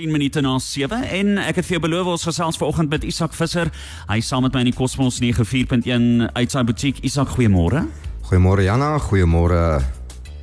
10 minute na 7 en ek het vir jou beloof ons gesels vanoggend met Isak Visser. Hy saam met my in die Cosmos 94.1 uit sy butiek. Isak, goeiemôre. Goeiemôre Jana, goeiemôre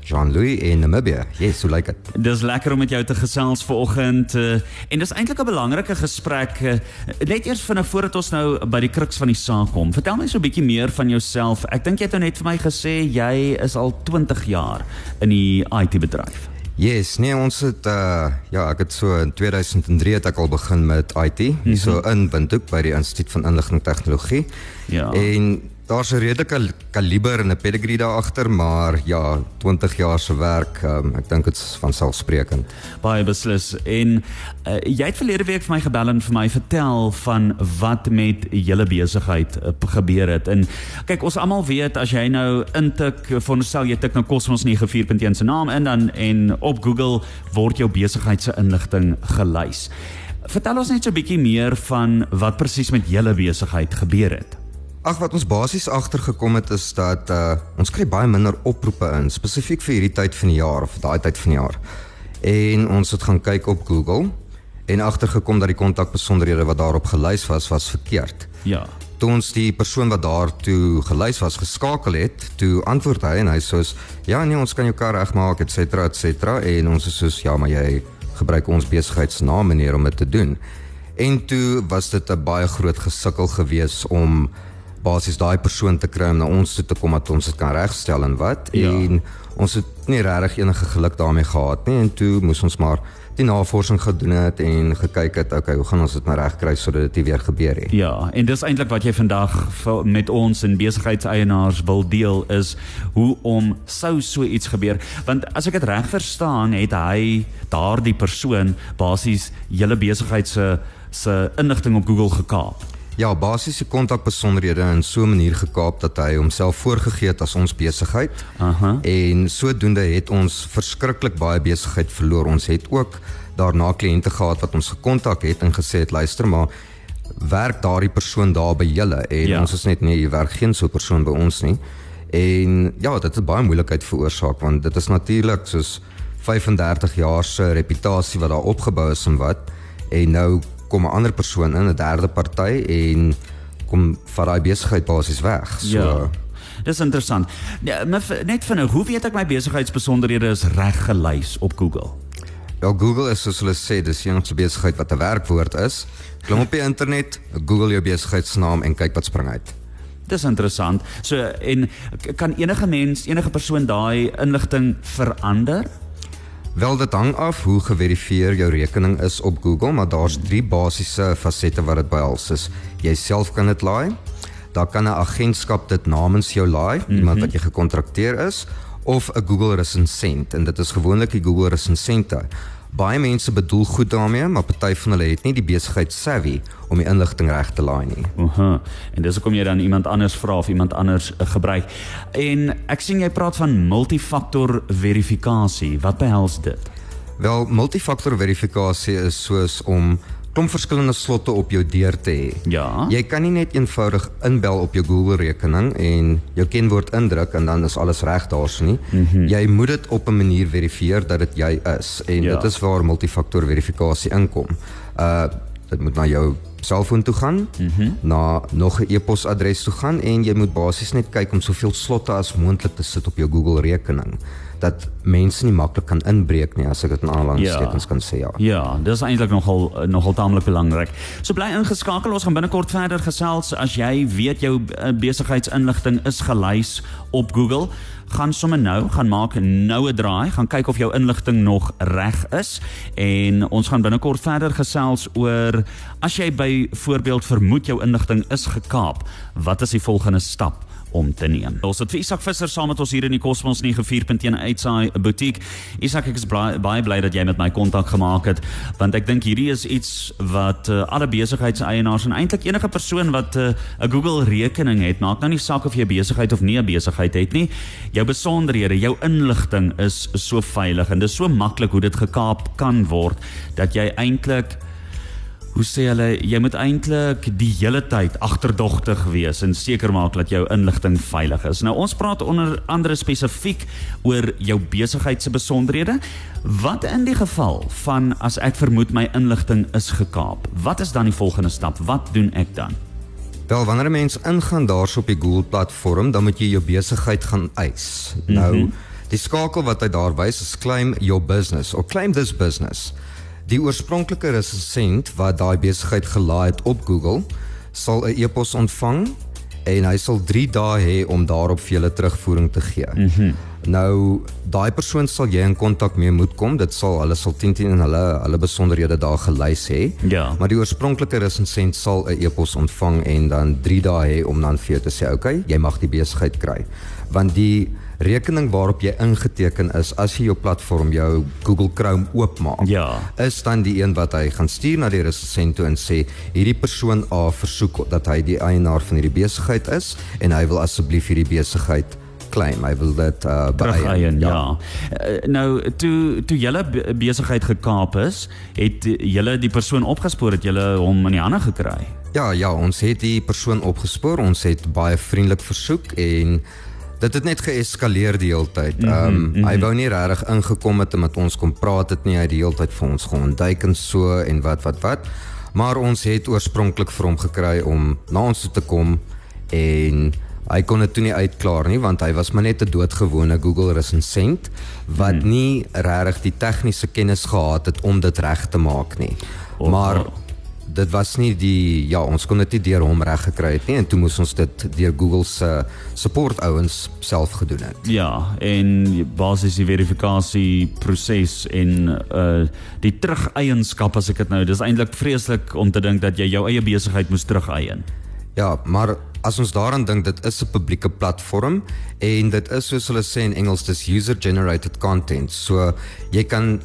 Jean-Louis in Namibia. Yes, hoe lyk dit? Dis lekker om met jou te gesels vanoggend uh, en dis eintlik 'n belangrike gesprek. Uh, net eers vinnig voordat ons nou by die kruks van die saak kom. Vertel my so 'n bietjie meer van jouself. Ek dink jy het nou net vir my gesê jy is al 20 jaar in die IT-bedryf. Yes, nee, ons het uh ja, ek het so in 2003 het ek al begin met IT, mm -hmm. so in Windhoek by die Instituut van Inligting Tegnologie. Ja. En daar's 'n redelike kaliber en 'n pedigree daar agter, maar ja, 20 jaar se werk, um, ek dink dit is van selfsprekend. Baie beslis. En uh, jy het verlede week vir my gebel en vir my vertel van wat met julle besigheid uh, gebeur het. En kyk, ons almal weet as jy nou intik, veronderstel jy tik nou Cosmos 94.1 se naam in dan en op Google word jou besigheid se inligting gelys. Vertel ons net so 'n bietjie meer van wat presies met julle besigheid gebeur het. Ag wat ons basies agtergekom het is dat uh, ons kry baie minder oproepe in spesifiek vir hierdie tyd van die jaar of daai tyd van die jaar. En ons het gaan kyk op Google en agtergekom dat die kontakbesonderhede wat daarop gelys was was verkeerd. Ja. Toe ons die persoon wat daartoe gelys was geskakel het, toe antwoord hy en hy sê ja nee ons kan jou kar regmaak et cetera et cetera en ons sê ja maar jy gebruik ons besigheidsnaam meneer om dit te doen. En toe was dit 'n baie groot gesukkel geweest om basies daai persoon te kry om na ons toe te kom dat ons dit kan regstel en wat ja. en ons het nie regtig enige geluk daarmee gehad nie en toe moes ons maar die navorsing gedoen het en gekyk het okay hoe gaan ons dit nou regkry sodat dit nie weer gebeur nie. Ja, en dis eintlik wat jy vandag met ons en besigheidseienaars wil deel is hoe om sou so iets gebeur want as ek dit reg verstaan het hy daardie persoon basies julle besigheid se se inligting op Google gekaap. Ja, basiese kontakbesonderhede in so 'n manier gekaap dat hy homself voorgegee het as ons besigheid. Aha. En sodoende het ons verskriklik baie besigheid verloor. Ons het ook daarna kliënte gehad wat ons gekontak het en gesê het luister maar werk daardie persoon daar by julle en ja. ons is net nee, jy werk geen so 'n persoon by ons nie. En ja, dit het baie moeilikheid veroorsaak want dit is natuurlik soos 35 jaar se reputasie wat daar opgebou is en wat en nou kom 'n ander persoon in 'n derde party en kom van daai besigheid basies weg. So ja. Dis interessant. Ja, net vir nou, hoe weet ek my besigheidsbesonderhede is reg gelys op Google? Ja, Google is soos hulle sê, dis se besigheid wat 'n werkwoord is. Klim op die internet, Google jou besigheidsnaam en kyk wat spring uit. Dis interessant. So en kan enige mens, enige persoon daai inligting verander? Wel dit hang af hoe geverifieer jou rekening is op Google, maar daar's drie basiese fasette wat dit behels. Is jy self kan dit laai. Daar kan 'n agentskap dit namens jou laai, mm -hmm. iemand wat jy gekontrakteer is of 'n Google resensent en dit is gewoonlik die Google resensente baie mense bedoel goed daarmee, maar party van hulle het nie die besigheid savvy om die inligting reg te laai nie. Aha. En dis hoekom jy dan iemand anders vra of iemand anders uh, gebruik. En ek sien jy praat van multifaktor verifikasie. Wat behels dit? Wel, multifaktor verifikasie is soos om klomp verskillende slotte op jou deur te hê. Ja. Jy kan nie net eenvoudig inbel op jou Google rekening en jou kenwoord indruk en dan is alles reg daarso nie. Mm -hmm. Jy moet dit op 'n manier verifieer dat dit jy is en ja. dit is waar multifaktor verifikasie inkom. Uh dit moet na jou selfoon toe gaan, mm -hmm. na nog 'n e-posadres toe gaan en jy moet basies net kyk om soveel slotte as moontlik te sit op jou Google rekening dat mense nie maklik kan inbreek nie as ek dit in aanhalingstekens ja. kan sê ja. Ja, dis eintlik nogal nogal taamlik belangrik. So bly ingeskakel, ons gaan binnekort verder gesels as jy weet jou eh, besigheidsinligting is gelys op Google gaan sommer nou gaan maak nou 'n draai gaan kyk of jou inligting nog reg is en ons gaan binnekort verder gesels oor as jy byvoorbeeld vermoed jou inligting is gekaap wat is die volgende stap om te neem. Ons het Isak Visser saam met ons hier in die Cosmos 94.1 uitsaai boutique. Isak, ek is baie baie bly dat jy met my kontak gemaak het want ek dink hierdie is iets wat uh, alle besigheidseienaars en eintlik enige persoon wat eh, 'n uh, Google rekening het, maak nou nie saak of jy 'n besigheid of nie 'n besigheid het nie. Jou besonderhede, jou inligting is so veilig en dit is so maklik hoe dit gekaap kan word dat jy eintlik hoe sê hulle jy moet eintlik die hele tyd agterdogtig wees en seker maak dat jou inligting veilig is. Nou ons praat onder andere spesifiek oor jou besigheid se besonderhede. Wat in die geval van as ek vermoed my inligting is gekaap? Wat is dan die volgende stap? Wat doen ek dan? Wel, wanneer 'n mens ingaan daarso op die Google platform, dan moet jy jou besigheid gaan eis. Mm -hmm. Nou, die skakel wat hy daar wys is claim your business of claim this business. Die oorspronklike resensent wat daai besigheid gelaai het op Google, sal 'n e-pos ontvang en hy sal 3 dae hê om daarop vir julle terugvoering te gee. Mm -hmm. Nou daai persoon sal jy in kontak mee moet kom. Dit sal hulle sal 10 10 en hulle hulle besonderhede daar gelys hê. Ja. Maar die oorspronklike resensent sal 'n e-pos ontvang en dan 3 dae hê om dan vir jou te sê, "Oké, okay, jy mag die besigheid kry." Want die rekening waarop jy ingeteken is as jy jou platform jou Google Chrome oopmaak, ja. is dan die een wat hy gaan stuur na die resensent toe en sê, "Hierdie persoon A versoek dat hy die eienaar van hierdie besigheid is en hy wil asseblief hierdie besigheid claim. Hy wil dit uh beëien. Ja. ja. Uh, nou toe toe julle besigheid gekaap is, het julle die persoon opgespoor het julle hom in die hande gekry. Ja, ja, ons het die persoon opgespoor. Ons het baie vriendelik versoek en dit het net geeskaleer die hele tyd. Mhm, ehm um, mm -hmm. hy wou nie regtig ingekom het met ons kom praat het nie. Hy die hele tyd vir ons geontduik en so en wat wat wat. Maar ons het oorspronklik vir hom gekry om na ons toe te kom en Hy kon dit toe nie uitklaar nie want hy was maar net 'n doodgewone Google resensent wat hmm. nie regtig die tegniese kennis gehad het om dit reg te maak nie. Oh, maar oh. dit was nie die ja, ons kon dit nie deur hom reg gekry het nie en toe moes ons dit deur Google se support ouens self gedoen het. Ja, en basies die verifikasie proses en uh die terugeienskap as ek dit nou, dis eintlik vreeslik om te dink dat jy jou eie besigheid moes terugeien. Ja, maar as ons daaraan dink dit is 'n publieke platform en dit is soos hulle sê in Engels dis user generated content. So jy kan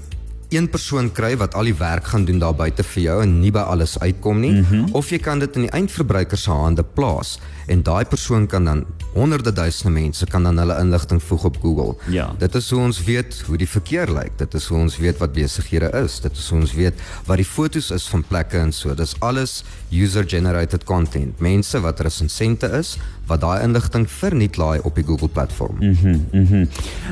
een persoon kry wat al die werk gaan doen daar buite vir jou en nie by alles uitkom nie mm -hmm. of jy kan dit in die eindverbruiker se hande plaas en daai persoon kan dan honderde duisende mense kan dan hulle inligting voeg op Google. Ja. Dit is hoe ons weet hoe die verkeer lyk. Dit is hoe ons weet wat besighede is. Dit is hoe ons weet wat die fotos is van plekke en so. Dis alles user generated content. Mense wat resensente is wat daai inligting verniet laai op die Google platform. Mhm. Mm mhm. Mm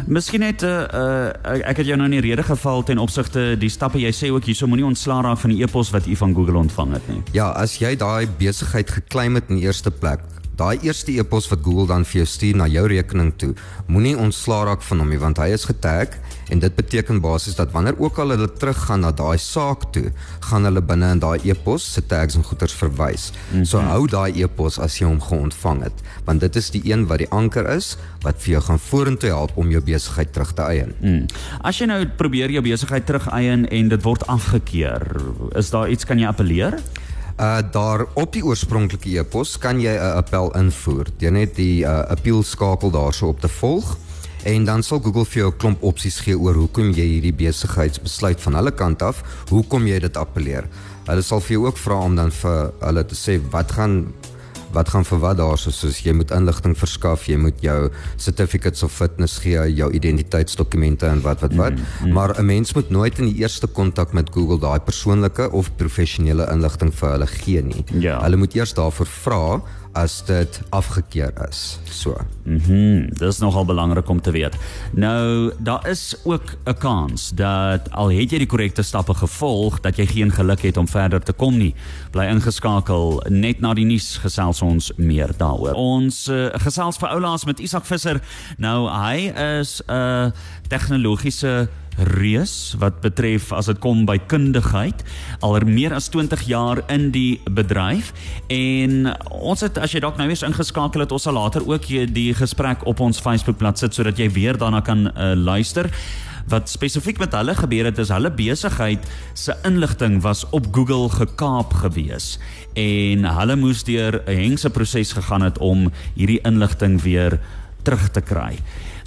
Miskien net uh, uh ek het jou nou in die rede geval ten opsigte die stappe jy sê ook hierso moenie ontslaa raak van die e-pos wat u van Google ontvang het nie. Ja, as jy daai besigheid geklaim het in die eerste plek, daai eerste e-pos wat Google dan vir jou stuur na jou rekening toe, moenie ontslaa raak van hom nie want hy is getag en dit beteken basies dat wanneer ook al hulle teruggaan na daai saak toe, gaan hulle binne in daai e-pos se tags en goeders verwys. Mm -hmm. So hou daai e-pos as jy hom geontvang het, want dit is die een wat die anker is wat vir jou gaan vorentoe help om jou besigheid terug te eien. Mm. As jy nou probeer jou besigheid terug eien en dit word afgekeur, is daar iets kan jy appeleer? uh daar op die oorspronklike e-pos kan jy 'n appel invoer. Jy net die uh, appeal skakel daarso op te volg en dan sal Google vir jou 'n klomp opsies gee oor hoekom jy hierdie besigheidsbesluit van hulle kant af, hoekom jy dit appeleer. Hulle sal vir jou ook vra om dan vir hulle te sê wat gaan wat gaan vir wat daar so soos jy moet inligting verskaf, jy moet jou certificates of fitness gee, jou identiteitsdokumente en wat wat wat. Mm, mm. Maar 'n mens moet nooit in die eerste kontak met Google daai persoonlike of professionele inligting vir hulle gee nie. Ja. Hulle moet eers daarvoor vra as dit afgekeur is. So. Mhm. Mm dis nogal belangrik om te weet. Nou, daar is ook 'n kans dat al het jy die korrekte stappe gevolg, dat jy geen geluk het om verder te kom nie. Bly ingeskakel net na die nuus gesels ons meer daaroor. Ons uh, gesels vir oulaas met Isak Visser. Nou, hy is 'n uh, tegnologiese reus wat betref as dit kom by kundigheid al er meer as 20 jaar in die bedryf. En ons het as jy dalk nou weer ingeskakel het ons sal later ook die gesprek op ons Facebookblad sit sodat jy weer daarna kan uh, luister. Wat spesifiek met hulle gebeur het is hulle besigheid se inligting was op Google gekaap gewees. En hulle moes deur 'n hengse proses gegaan het om hierdie inligting weer terug te kry.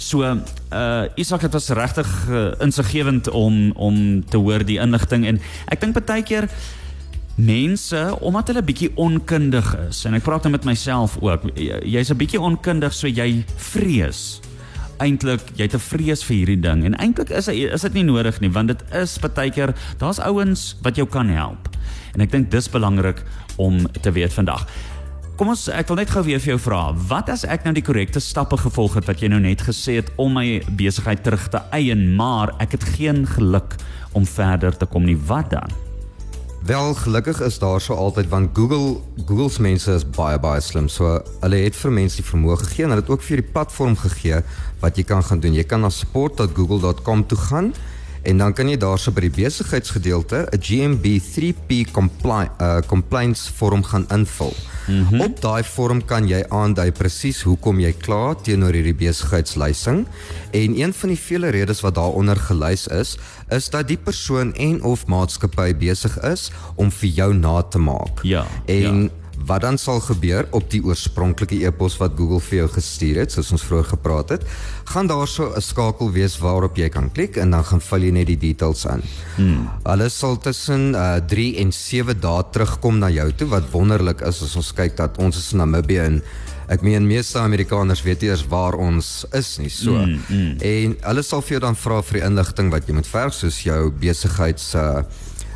So uh Isak het was regtig uh, insiggewend om om te hoor die inligting en ek dink baie keer mense omdat hulle bietjie onkundig is en ek praat nou met myself ook jy's 'n bietjie onkundig so jy vrees eintlik jy te vrees vir hierdie ding en eintlik is is dit nie nodig nie want dit is baie keer daar's ouens wat jou kan help En ek dink dis belangrik om te weet vandag. Kom ons ek wil net gou weer vir jou vra, wat as ek nou die korrekte stappe gevolg het wat jy nou net gesê het om my besigheid terug te eien, maar ek het geen geluk om verder te kom nie. Wat dan? Wel gelukkig is daar so altyd want Google Google se mense is baie baie slim. So hulle het vir mense die vermoë gegee en hulle het ook vir die platform gegee wat jy kan gaan doen. Jy kan na support.google.com toe gaan en dan kan jy daarso by die besigheidsgedeelte 'n GMB 3P compli uh, compliance vorm gaan invul. Mm -hmm. Op daai vorm kan jy aandui presies hoekom jy kla teenoor hierdie besigheidslysing en een van die vele redes wat daaronder gelys is, is dat die persoon en of maatskappy besig is om vir jou na te maak. Ja. En ja wat dan sal gebeur op die oorspronklike e-pos wat Google vir jou gestuur het, soos ons vroeër gepraat het, gaan daar so 'n skakel wees waarop jy kan klik en dan gaan vul jy net die details in. Hmm. Alles sal tussen uh, 3 en 7 dae terugkom na jou toe wat wonderlik is as ons kyk dat ons is in Namibië en ek meen meeste Amerikaners weet eers waar ons is nie so. Hmm, hmm. En hulle sal vir jou dan vra vir die inligting wat jy moet verg soos jou besigheids uh,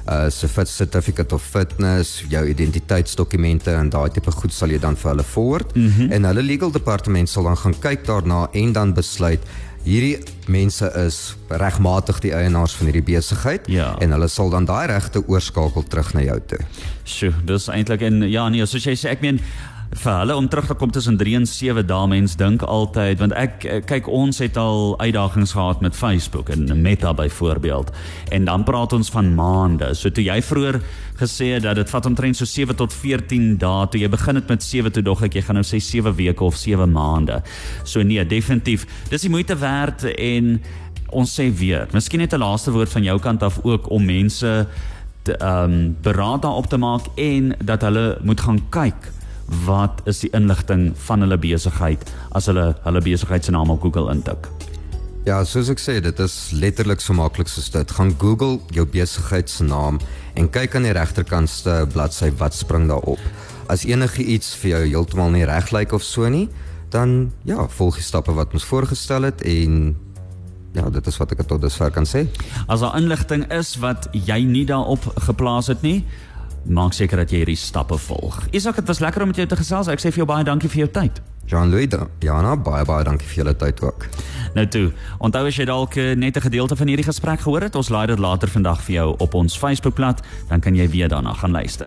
uh se fit certificate of fitness, jou identiteitsdokumente en daai tipe goed sal jy dan vir hulle forward mm -hmm. en hulle legal departement sal dan gaan kyk daarna en dan besluit hierdie mense is regmatig die eienaars van hierdie besigheid ja. en hulle sal dan daai regte oorskakel terug na jou toe. Sjoe, dis eintlik en ja nee, soos jy sê ek meen vir hulle om terug te kom tussen 3 en 7 dae mens dink altyd want ek kyk ons het al uitdagings gehad met Facebook en Meta byvoorbeeld en dan praat ons van maande. So toe jy vroeër gesê het dat dit vat omtrent so 7 tot 14 dae toe jy begin het met 7 toe dog ek jy gaan nou sê 7 weke of 7 maande. So nee definitief dis die moeite werd en ons sê weer miskien net 'n laaste woord van jou kant af ook om mense ehm um, beraad daarop te maak en dat hulle moet gaan kyk wat is die inligting van hulle besigheid as hulle hulle besigheid se naam op Google intik. Ja, soos ek sê, dit is letterlik so maklik soos dit. Gaan Google jou besigheid se naam en kyk aan die regterkantste bladsy wat spring daar op. As enige iets vir jou heeltemal nie reg lyk of so nie, dan ja, volg die stappe wat ons voorgestel het en ja, dit is wat ek tot dusver kan sê. As daar inligting is wat jy nie daarop geplaas het nie, maak seker dat jy hierdie stappe volg. Isak, dit was lekker om met jou te gesels. Ek sê vir jou baie dankie vir jou tyd. Jean-Louis, Jana, baie baie dankie vir julle tyd ook. Nou toe, onthou as jy dalk eh, net 'n gedeelte van hierdie gesprek gehoor het, ons laai dit later vandag vir jou op ons Facebookblad, dan kan jy weer daarna gaan luister.